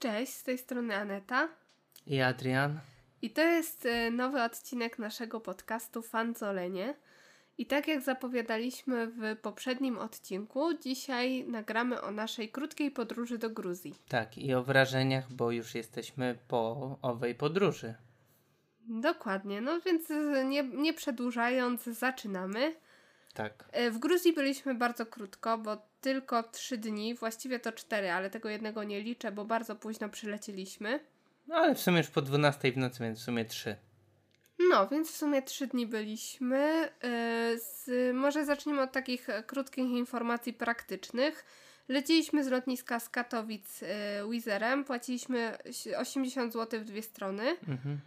Cześć, z tej strony Aneta. I Adrian. I to jest e, nowy odcinek naszego podcastu Fanzolenie. I tak jak zapowiadaliśmy w poprzednim odcinku, dzisiaj nagramy o naszej krótkiej podróży do Gruzji. Tak, i o wrażeniach, bo już jesteśmy po owej podróży. Dokładnie, no więc e, nie, nie przedłużając, zaczynamy. Tak. E, W Gruzji byliśmy bardzo krótko, bo tylko trzy dni, właściwie to cztery, ale tego jednego nie liczę, bo bardzo późno przylecieliśmy. No ale w sumie już po 12 w nocy, więc w sumie 3. No, więc w sumie trzy dni byliśmy. Yy, Z, może zaczniemy od takich e, krótkich informacji praktycznych. Leciliśmy z lotniska z Katowic yy, Wizerem, płaciliśmy si- 80 zł w dwie strony. Mhm.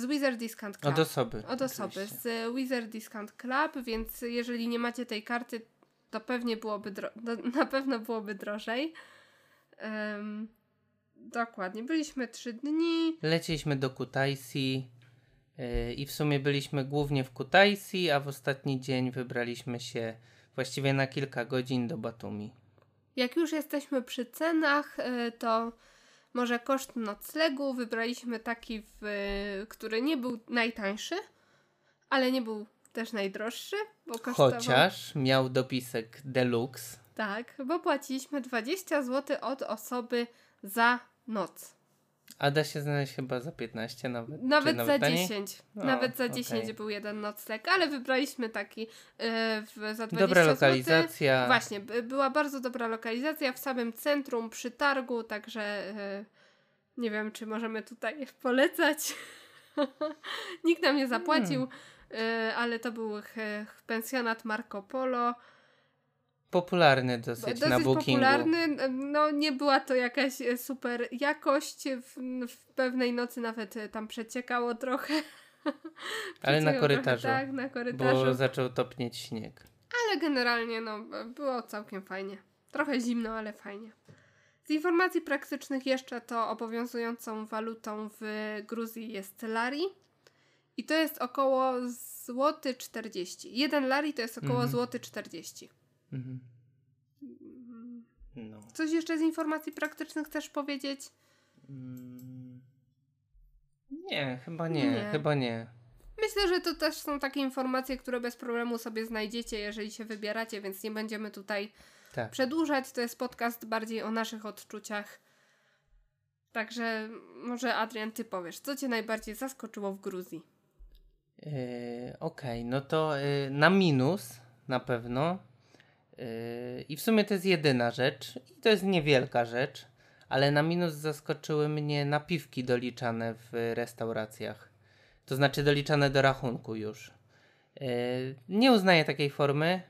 Z Wizard Discount Club. Od osoby. Od osoby. oczywiście. Z Wizard Discount Club, więc jeżeli nie macie tej karty, to pewnie byłoby dro- na pewno byłoby drożej. Ym, dokładnie. Byliśmy trzy dni. Leciliśmy do Kutaisi yy, i w sumie byliśmy głównie w Kutaisi, a w ostatni dzień wybraliśmy się właściwie na kilka godzin do Batumi. Jak już jesteśmy przy cenach, y, to może koszt noclegu wybraliśmy taki, w, y, który nie był najtańszy, ale nie był też najdroższy, bo kosztował... Chociaż miał dopisek deluxe. Tak, bo płaciliśmy 20 zł od osoby za noc. A da się znaleźć chyba za 15 nawet. czy Nawet, za taniej? 10. O, nawet za okej. 10 był jeden nocleg, ale wybraliśmy taki y, w, za 20 Dobra zł. lokalizacja. Właśnie, by- była bardzo dobra lokalizacja w samym centrum, przy targu, także e, nie wiem, czy możemy tutaj polecać. Nikt nam nie zapłacił, Hmm. E, ale to był pensjonat Marco Polo. Popularny dosyć, Dosyć na bookingu. popularny. No, nie była to jakaś e, super jakość. W, w pewnej nocy nawet e, tam przeciekało trochę. Ale na korytarzu. Trochę, tak, na korytarzu. Bo zaczął topnieć śnieg. Ale generalnie no, było całkiem fajnie. Trochę zimno, ale fajnie. Z informacji praktycznych jeszcze to obowiązującą walutą w Gruzji jest lari. I to jest około złoty 40. Jeden lari to jest około Mhm. złoty 40. Mhm. No. Coś jeszcze z informacji praktycznych chcesz powiedzieć? Mm. Nie, chyba nie, Nie. chyba nie. Myślę, że to też są takie informacje, które bez problemu sobie znajdziecie, jeżeli się wybieracie, więc nie będziemy tutaj Tak. przedłużać. To jest podcast bardziej o naszych odczuciach. Także może Adrian, ty powiesz, co cię najbardziej zaskoczyło w Gruzji? Yy, Okej, no to yy, na minus na pewno. Yy, I w sumie to jest jedyna rzecz. I to jest niewielka rzecz. Ale na minus zaskoczyły mnie napiwki doliczane w restauracjach. To znaczy doliczane do rachunku już. Yy, nie uznaję takiej formy.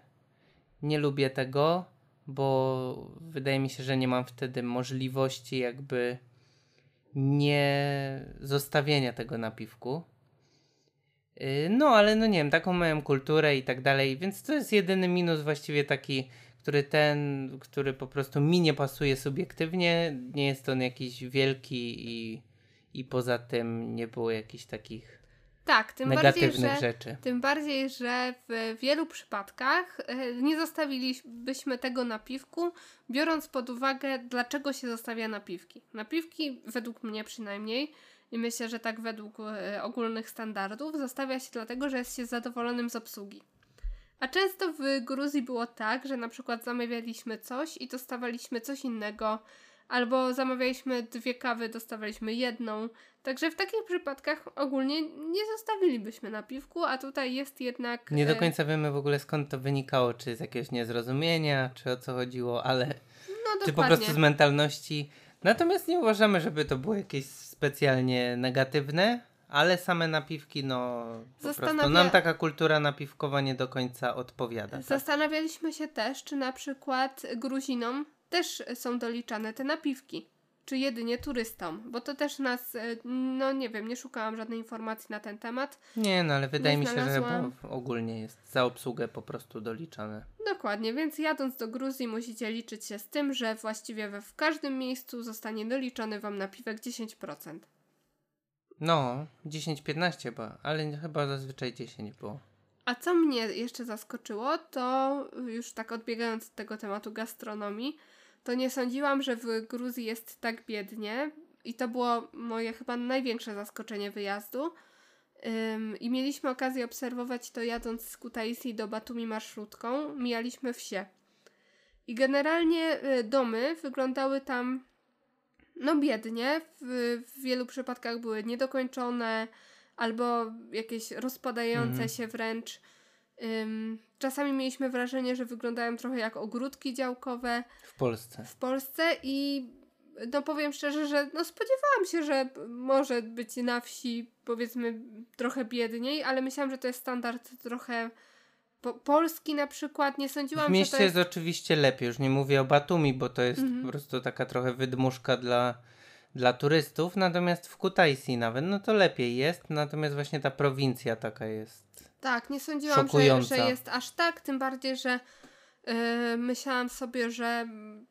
Nie lubię tego, bo wydaje mi się, że nie mam wtedy możliwości jakby nie zostawienia tego napiwku. Yy, No, ale no nie wiem, taką mają kulturę i tak dalej, więc to jest jedyny minus właściwie taki, który ten, który po prostu mi nie pasuje subiektywnie. Nie jest on jakiś wielki i, i poza tym nie było jakichś takich Tak, tym bardziej, negatywnych że, rzeczy. tym bardziej, że w wielu przypadkach e, nie zostawilibyśmy tego napiwku, biorąc pod uwagę, dlaczego się zostawia napiwki. Napiwki, według mnie przynajmniej, i myślę, że tak według e, ogólnych standardów, zostawia się dlatego, że jest się zadowolonym z obsługi. A często w Gruzji było tak, że na przykład zamawialiśmy coś i dostawaliśmy coś innego, albo zamawialiśmy dwie kawy, dostawaliśmy jedną. Także w takich przypadkach ogólnie nie zostawilibyśmy napiwku, a tutaj jest jednak. Nie do e, końca wiemy w ogóle skąd to wynikało, czy z jakiegoś niezrozumienia, czy o co chodziło, ale No czy po prostu z mentalności. Natomiast nie uważamy, żeby to było jakieś specjalnie negatywne, ale same napiwki, no po prostu Zastanawia- nam taka kultura napiwkowa nie do końca odpowiada. Tak? Zastanawialiśmy się też, czy na przykład Gruzinom też są doliczane te napiwki, czy jedynie turystom, bo to też nas, e, no nie wiem, nie szukałam żadnej informacji na ten temat. Nie, no ale wydaje mi się, że ogólnie jest za obsługę po prostu doliczane. Dokładnie, więc jadąc do Gruzji musicie liczyć się z tym, że właściwie we w każdym miejscu zostanie doliczony Wam napiwek 10%. No, 10-15 chyba, ale chyba zazwyczaj 10 było. A co mnie jeszcze zaskoczyło, to już tak odbiegając od tego tematu gastronomii, to nie sądziłam, że w Gruzji jest tak biednie. I to było moje chyba największe zaskoczenie wyjazdu. Ym, I mieliśmy okazję obserwować to jadąc z Kutaisi do Batumi marszrutką. Mijaliśmy wsie. I generalnie y, domy wyglądały tam no biednie. W, w wielu przypadkach były niedokończone albo jakieś rozpadające Mhm. się wręcz. Czasami mieliśmy wrażenie, że wyglądają trochę jak ogródki działkowe W Polsce. w Polsce i no powiem szczerze, że no spodziewałam się, że może być na wsi powiedzmy trochę biedniej, ale myślałam, że to jest standard trochę po polski na przykład. Nie sądziłam, W mieście że to jest... jest oczywiście lepiej, już nie mówię o Batumi, bo to jest Mhm. po prostu taka trochę wydmuszka dla, dla turystów, natomiast w Kutaisi nawet, no to lepiej jest, natomiast właśnie ta prowincja taka jest. Tak, nie sądziłam, że, że jest aż tak, tym bardziej, że yy, myślałam sobie, że mm,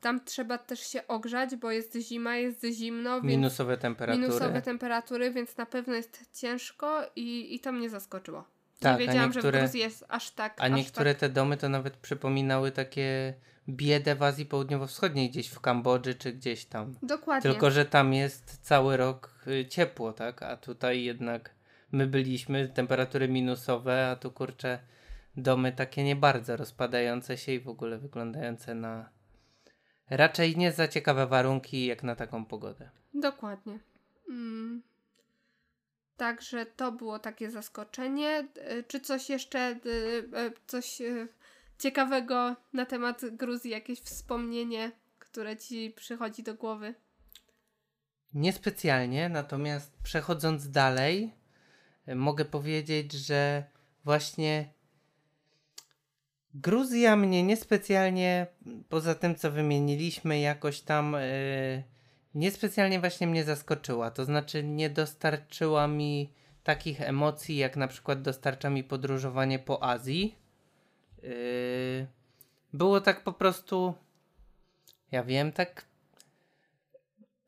tam trzeba też się ogrzać, bo jest zima, jest zimno, Minusowe temperatury. minusowe temperatury, więc na pewno jest ciężko i, i to mnie zaskoczyło. Tak, nie wiedziałam, że w niektóre- Gruzji jest aż tak. A aż niektóre tak... te domy to nawet przypominały takie biedę w Azji Południowo-Wschodniej, gdzieś w Kambodży czy gdzieś tam. Dokładnie. Tylko, że tam jest cały rok y, ciepło, tak? A tutaj jednak my byliśmy, temperatury minusowe, a tu kurczę domy takie nie bardzo rozpadające się i w ogóle wyglądające na raczej nie za ciekawe warunki jak na taką pogodę. Dokładnie. Mm. Także to było takie zaskoczenie. Y, Czy coś jeszcze, y, y, coś ciekawego na temat Gruzji, jakieś wspomnienie, które ci przychodzi do głowy? Niespecjalnie, natomiast przechodząc dalej, mogę powiedzieć, że właśnie Gruzja mnie niespecjalnie, poza tym co wymieniliśmy, jakoś tam y, niespecjalnie właśnie mnie zaskoczyła. To znaczy, nie dostarczyła mi takich emocji, jak na przykład dostarcza mi podróżowanie po Azji. Y, było tak po prostu, ja wiem, tak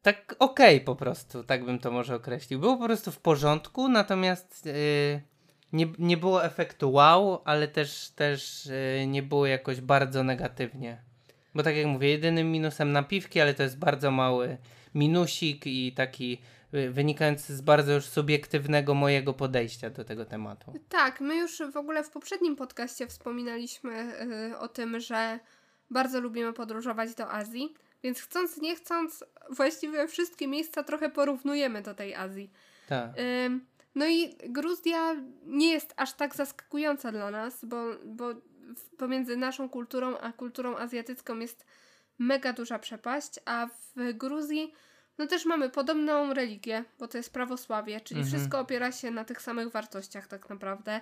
tak okej po prostu, tak bym to może określił. Było po prostu w porządku, natomiast yy, nie, nie było efektu wow, ale też, też yy, nie było jakoś bardzo negatywnie. Bo tak jak mówię, jedynym minusem napiwki, ale to jest bardzo mały minusik i taki yy, wynikający z bardzo już subiektywnego mojego podejścia do tego tematu. Tak, my już w ogóle w poprzednim podcaście wspominaliśmy y, o tym, że bardzo lubimy podróżować do Azji, więc chcąc, nie chcąc, właściwie wszystkie miejsca trochę porównujemy do tej Azji. Tak. No i Gruzja nie jest aż tak zaskakująca dla nas, bo, bo pomiędzy naszą kulturą a kulturą azjatycką jest mega duża przepaść, a w Gruzji no też mamy podobną religię, bo to jest prawosławie, czyli Mhm. wszystko opiera się na tych samych wartościach tak naprawdę.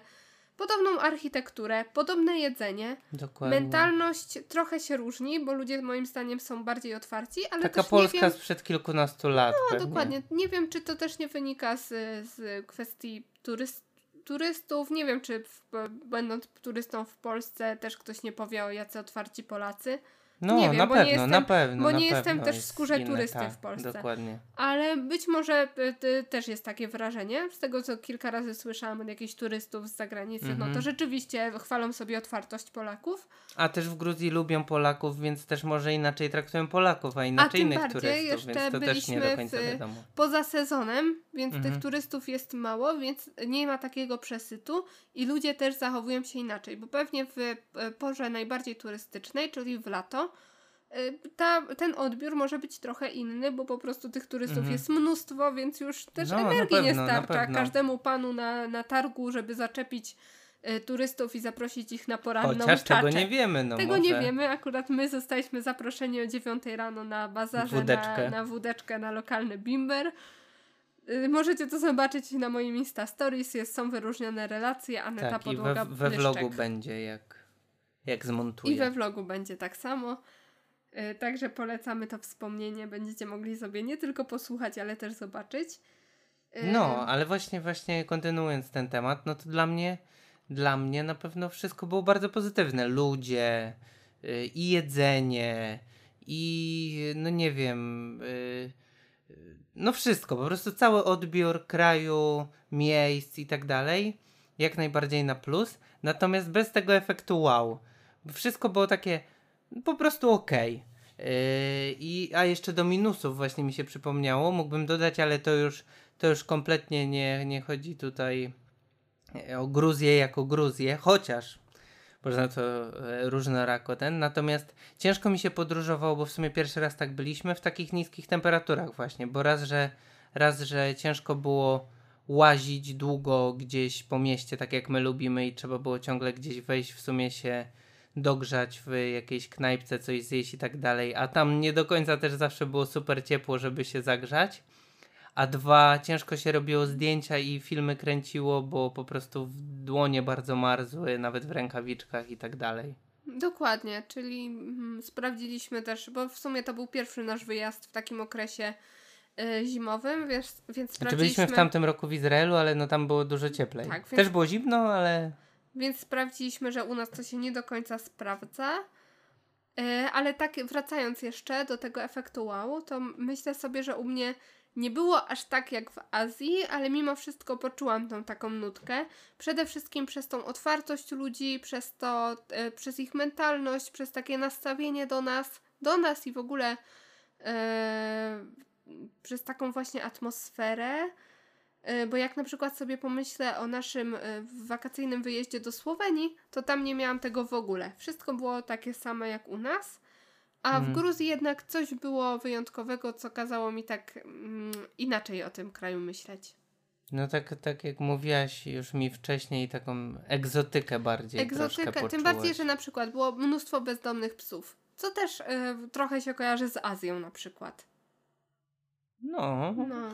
Podobną architekturę, podobne jedzenie. Dokładnie. Mentalność trochę się różni, bo ludzie moim zdaniem są bardziej otwarci, ale Taka też Polska nie wiem... sprzed kilkunastu lat. No, pewnie. dokładnie. Nie wiem, czy to też nie wynika z, z kwestii turyst, turystów. Nie wiem, czy w, będąc turystą w Polsce też ktoś nie powie o jacy otwarci Polacy. No, nie wiem, na bo nie pewno, jestem- na pewno. bo nie jestem pewno też w skórze inne, turysty tak, w Polsce. Dokładnie. Ale być może y, y, też jest takie wrażenie, z tego co kilka razy słyszałam od jakichś turystów z zagranicy, no Mhm. to rzeczywiście chwalą sobie otwartość Polaków. A też w Gruzji lubią Polaków, więc też może inaczej traktują Polaków, a inaczej tym innych turystów, jeszcze więc to też nie do byliśmy końca w- wiadomo. poza sezonem, więc Mhm. tych turystów jest mało, więc nie ma takiego przesytu i ludzie też zachowują się inaczej, bo pewnie w e, porze najbardziej turystycznej, czyli w lato, e, ta, ten odbiór może być trochę inny, bo po prostu tych turystów Mhm. jest mnóstwo, więc już też No, energii nie pewno, na starcza każdemu panu na, na targu, żeby zaczepić e, turystów i zaprosić ich na poranną Chociaż tego czaczę. nie wiemy, no Tego może. nie wiemy, akurat my zostaliśmy zaproszeni o 9 rano na bazarze, Wódeczkę. na, na wódeczkę, na lokalny bimber. Y, Możecie to zobaczyć na moim Insta Stories, jest, są wyróżnione relacje, Aneta Tak, i Podłoga we, we Blyszczek. vlogu będzie, jak, jak zmontuję. I we vlogu będzie tak samo. Y, Także polecamy to wspomnienie. Będziecie mogli sobie nie tylko posłuchać, ale też zobaczyć. Y, No, ale właśnie, właśnie kontynuując ten temat, no to dla mnie, dla mnie na pewno wszystko było bardzo pozytywne. Ludzie, y, i jedzenie, i no nie wiem, y, y, no wszystko, po prostu cały odbiór kraju, miejsc i tak dalej, jak najbardziej na plus, natomiast bez tego efektu wow. Wszystko było takie po prostu okej. Yy, I, a jeszcze do minusów właśnie mi się przypomniało, mógłbym dodać, ale to już, to już kompletnie nie, nie chodzi tutaj o Gruzję jako Gruzję, chociaż można to e, różnorako ten. Natomiast ciężko mi się podróżowało, bo w sumie pierwszy raz tak byliśmy w takich niskich temperaturach właśnie, bo raz, że raz, że ciężko było łazić długo gdzieś po mieście, tak jak my lubimy i trzeba było ciągle gdzieś wejść, w sumie się dogrzać w jakiejś knajpce, coś zjeść i tak dalej, a tam nie do końca też zawsze było super ciepło, żeby się zagrzać. A dwa, ciężko się robiło zdjęcia i filmy kręciło, bo po prostu w dłonie bardzo marzły, nawet w rękawiczkach i tak dalej. Dokładnie, czyli mm, sprawdziliśmy też, bo w sumie to był pierwszy nasz wyjazd w takim okresie y, zimowym, więc, więc znaczy byliśmy w tamtym roku w Izraelu, ale no tam było dużo cieplej. Tak, więc... Też było zimno, ale... Więc sprawdziliśmy, że u nas to się nie do końca sprawdza. Y, ale tak wracając jeszcze do tego efektu wow, to myślę sobie, że u mnie nie było aż tak jak w Azji, ale mimo wszystko poczułam tą taką nutkę. Przede wszystkim przez tą otwartość ludzi, przez to, e, przez ich mentalność, przez takie nastawienie do nas, do nas i w ogóle e, przez taką właśnie atmosferę. E, bo jak na przykład sobie pomyślę o naszym e, wakacyjnym wyjeździe do Słowenii, to tam nie miałam tego w ogóle. Wszystko było takie same jak u nas. A w mhm. Gruzji jednak coś było wyjątkowego, co kazało mi tak mm, inaczej o tym kraju myśleć. No tak, tak jak mówiłaś już mi wcześniej, taką egzotykę bardziej Egzotykę, tym bardziej, że na przykład było mnóstwo bezdomnych psów, co też y, trochę się kojarzy z Azją na przykład. No. no.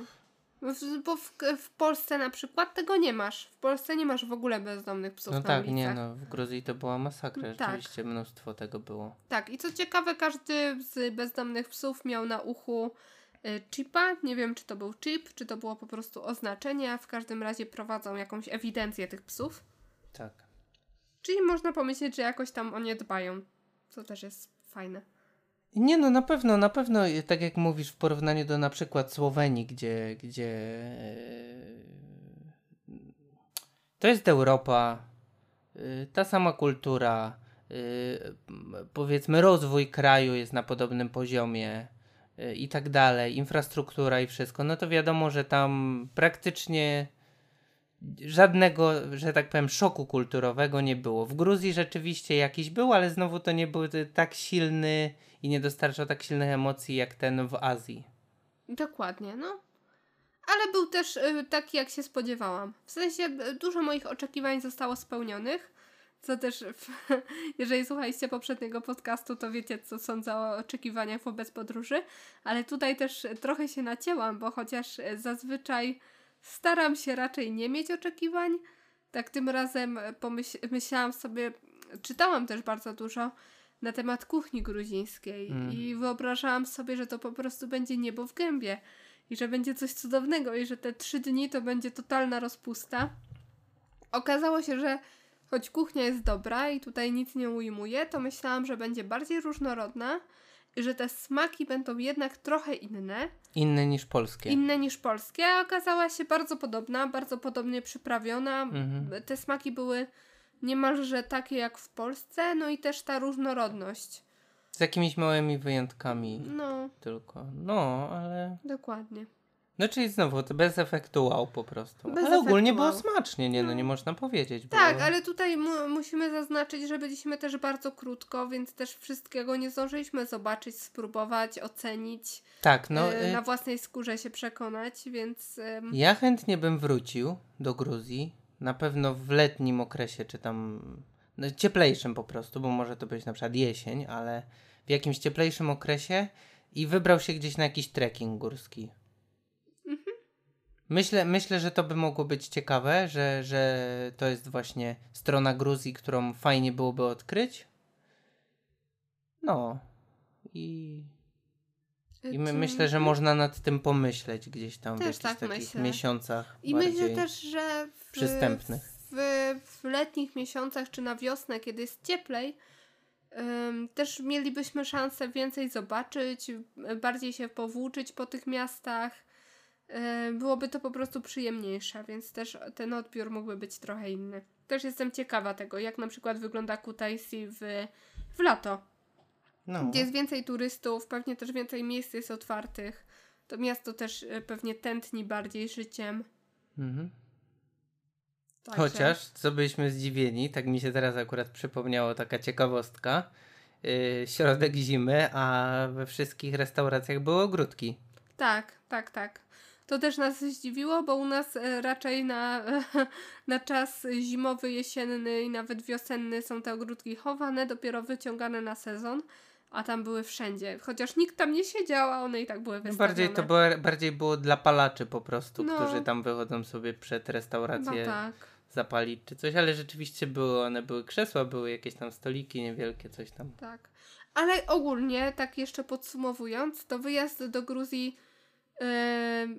Bo w, w, Polsce na przykład tego nie masz. W Polsce nie masz w ogóle bezdomnych psów. No tak, ulicach. nie no. W Gruzji to była masakra. Tak. Rzeczywiście mnóstwo tego było. Tak, i co ciekawe, każdy z bezdomnych psów miał na uchu y, chipa. Nie wiem, czy to był chip, czy to było po prostu oznaczenie, a w każdym razie prowadzą jakąś ewidencję tych psów. Tak. Czyli można pomyśleć, że jakoś tam o nie dbają. Co też jest fajne. Nie no, na pewno, na pewno, tak jak mówisz, w porównaniu do na przykład Słowenii, gdzie, gdzie e, to jest Europa, e, ta sama kultura, e, powiedzmy rozwój kraju jest na podobnym poziomie i tak dalej, infrastruktura i wszystko, no to wiadomo, że tam praktycznie żadnego, że tak powiem, szoku kulturowego nie było. W Gruzji rzeczywiście jakiś był, ale znowu to nie był tak silny i nie dostarczał tak silnych emocji jak ten w Azji. Dokładnie, no. Ale był też y, taki, jak się spodziewałam. W sensie y, dużo moich oczekiwań zostało spełnionych. Co też, w, jeżeli słuchaliście poprzedniego podcastu, to wiecie, co sądzę o oczekiwaniach wobec podróży. Ale tutaj też trochę się nacięłam, bo chociaż zazwyczaj staram się raczej nie mieć oczekiwań, tak tym razem pomyślałam sobie, czytałam też bardzo dużo na temat kuchni gruzińskiej mm. i wyobrażałam sobie, że to po prostu będzie niebo w gębie i że będzie coś cudownego i że te trzy dni to będzie totalna rozpusta. Okazało się, że choć kuchnia jest dobra i tutaj nic nie ujmuje, to myślałam, że będzie bardziej różnorodna że te smaki będą jednak trochę inne. Inne niż polskie. Inne niż polskie, a okazała się bardzo podobna, bardzo podobnie przyprawiona. Mhm. Te smaki były niemalże takie jak w Polsce, no i też ta różnorodność. Z jakimiś małymi wyjątkami. No. Tylko. No, ale. Dokładnie. No czyli znowu to bez efektu wow po prostu. Bez ale ogólnie wow. było smacznie, nie no. no, nie można powiedzieć. Tak, ale tutaj mu musimy zaznaczyć, że byliśmy też bardzo krótko, więc też wszystkiego nie zdążyliśmy zobaczyć, spróbować, ocenić. Tak, no. Y, na własnej skórze się przekonać, więc. Ja chętnie bym wrócił do Gruzji, na pewno w letnim okresie, czy tam no, cieplejszym po prostu, bo może to być na przykład jesień, ale w jakimś cieplejszym okresie i wybrał się gdzieś na jakiś trekking górski. Myślę, myślę, że to by mogło być ciekawe, że, że to jest właśnie strona Gruzji, którą fajnie byłoby odkryć. No. I i my, myślę, że można nad tym pomyśleć gdzieś tam też w jakichś tak takich myślę. miesiącach. I myślę też, że w, przystępnych. W, w letnich miesiącach czy na wiosnę, kiedy jest cieplej, um, też mielibyśmy szansę więcej zobaczyć, bardziej się powłóczyć po tych miastach. Um, byłoby to po prostu przyjemniejsze, więc też ten odbiór mógłby być trochę inny. Też jestem ciekawa tego, jak na przykład wygląda Kutaisi w, w lato No. gdzie jest więcej turystów, pewnie też więcej miejsc jest otwartych. To miasto też e, pewnie tętni bardziej życiem. Mhm. Także- Chociaż, co byliśmy zdziwieni, tak mi się teraz akurat przypomniało taka ciekawostka. Yy, środek zimy, a we wszystkich restauracjach były ogródki. Tak, tak, tak. To też nas zdziwiło, bo u nas e, raczej na, na czas zimowy, jesienny i nawet wiosenny są te ogródki chowane, dopiero wyciągane na sezon, a tam były wszędzie. Chociaż nikt tam nie siedział, a one i tak były No wystawione. bardziej to było, bardziej było dla palaczy po prostu, No. którzy tam wychodzą sobie przed No restaurację tak. zapalić czy coś, ale rzeczywiście były one, były krzesła, były jakieś tam stoliki niewielkie, coś tam. Tak. Ale ogólnie, tak jeszcze podsumowując, to wyjazd do Gruzji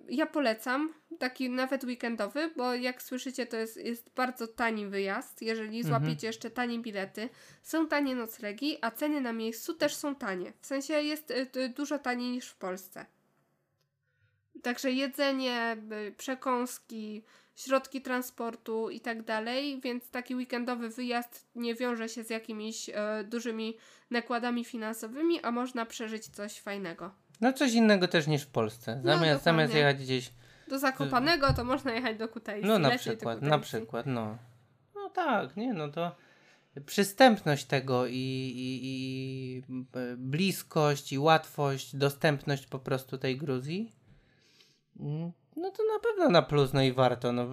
ja polecam, taki nawet weekendowy, bo jak słyszycie, to jest, jest bardzo tani wyjazd, jeżeli Mhm. złapiecie jeszcze tanie bilety. Są tanie noclegi, a ceny na miejscu też są tanie. W sensie jest y, dużo taniej niż w Polsce. Także jedzenie, przekąski, środki transportu i tak dalej, więc taki weekendowy wyjazd nie wiąże się z jakimiś e, dużymi nakładami finansowymi, a można przeżyć coś fajnego. No coś innego też niż w Polsce. No, Zamiast, zamiast dokładnie. jechać gdzieś, Do Zakopanego to można jechać do Kutaisi. no na przykład, na przykład, no. No tak, nie, no to przystępność tego i, i, i e, bliskość i łatwość, dostępność po prostu tej Gruzji, mm, no to na pewno na plus, no i warto, no.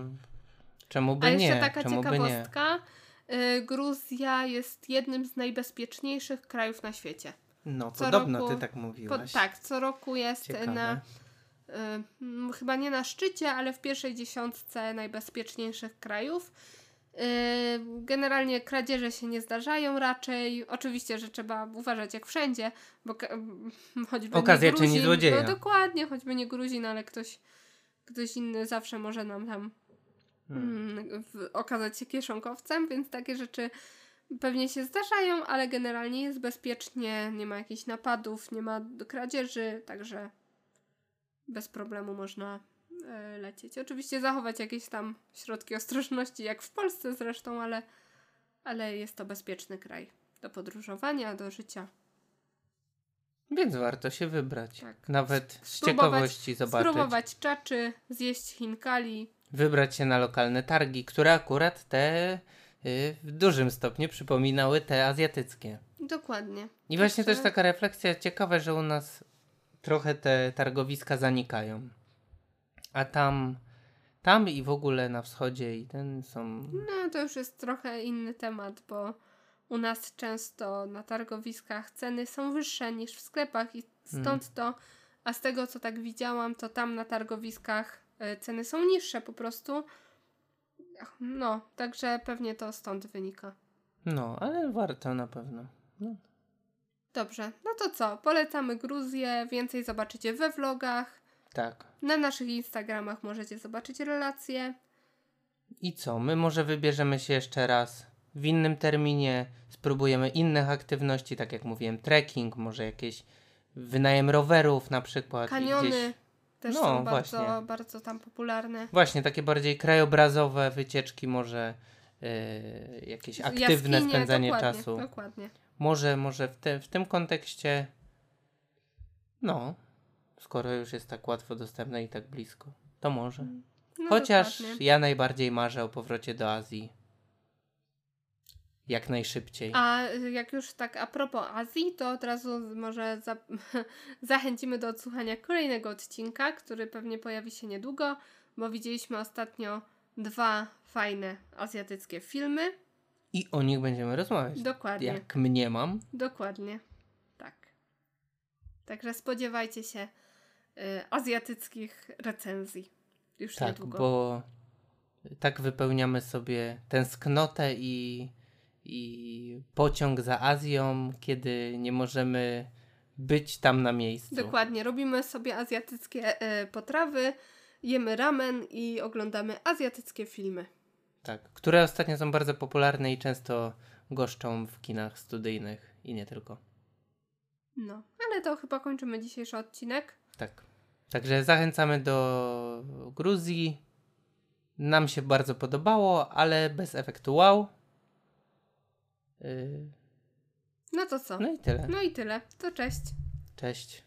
Czemu by A jeszcze nie? taka Czemu nie? ciekawostka. y, Gruzja jest jednym z najbezpieczniejszych krajów na świecie. No co podobno roku ty tak Po, mówiłaś. tak, co roku jest Ciekawe. na. y, chyba nie na szczycie, ale w pierwszej dziesiątce najbezpieczniejszych krajów. Y, Generalnie kradzieże się nie zdarzają raczej. Oczywiście, że trzeba uważać jak wszędzie, bo choćby Okazja nie czyni Gruzin, złodzieja. No dokładnie, choćby nie Gruzin, ale ktoś, ktoś inny zawsze może nam tam Hmm. mm, w, okazać się kieszonkowcem, więc takie rzeczy pewnie się zdarzają, ale generalnie jest bezpiecznie, nie ma jakichś napadów, nie ma kradzieży, także bez problemu można e, lecieć. Oczywiście zachować jakieś tam środki ostrożności, jak w Polsce zresztą, ale, ale jest to bezpieczny kraj do podróżowania, do życia. Więc warto się wybrać. Tak. Nawet z Spróbować- ciekawości zobaczyć. Spróbować czaczy, zjeść chinkali. Wybrać się na lokalne targi, które akurat te w dużym stopniu przypominały te azjatyckie. Dokładnie. I właśnie Także- też taka refleksja ciekawe, że u nas trochę te targowiska zanikają. A tam, tam i w ogóle na wschodzie i ten są. No, to już jest trochę inny temat, bo u nas często na targowiskach ceny są wyższe niż w sklepach i stąd to, a z tego co tak widziałam, to tam na targowiskach y, ceny są niższe po prostu. No, także pewnie to stąd wynika. No, ale warto na pewno. No. Dobrze, no to co? Polecamy Gruzję, więcej zobaczycie we vlogach. Tak. Na naszych Instagramach możecie zobaczyć relacje. I co? My może wybierzemy się jeszcze raz w innym terminie, spróbujemy innych aktywności, tak jak mówiłem, trekking, może jakieś wynajem rowerów na przykład. Kaniony Gdzieś... też No, są bardzo, właśnie. bardzo tam popularne. Właśnie takie bardziej krajobrazowe wycieczki, może yy, jakieś aktywne Jaskinie, spędzanie dokładnie, czasu. Dokładnie. Może, może w, te, w tym kontekście, no, skoro już jest tak łatwo dostępne i tak blisko, to może. No, Chociaż dokładnie. ja najbardziej marzę o powrocie do Azji. Jak najszybciej. A y, jak już tak a propos Azji, to od razu może za zachęcimy do odsłuchania kolejnego odcinka, który pewnie pojawi się niedługo, bo widzieliśmy ostatnio dwa fajne azjatyckie filmy. I o nich będziemy rozmawiać. Dokładnie. Jak mniemam. Dokładnie. Tak. Także spodziewajcie się y, azjatyckich recenzji. Już Tak, niedługo. bo tak wypełniamy sobie tęsknotę i, i pociąg za Azją, kiedy nie możemy być tam na miejscu. Dokładnie. Robimy sobie azjatyckie y, potrawy, jemy ramen i oglądamy azjatyckie filmy. Tak, które ostatnio są bardzo popularne i często goszczą w kinach studyjnych i nie tylko. No, ale to chyba kończymy dzisiejszy odcinek. Tak. Także zachęcamy do Gruzji. Nam się bardzo podobało, ale bez efektu wow. Yy, No to co? No i tyle. No i tyle. To cześć. Cześć.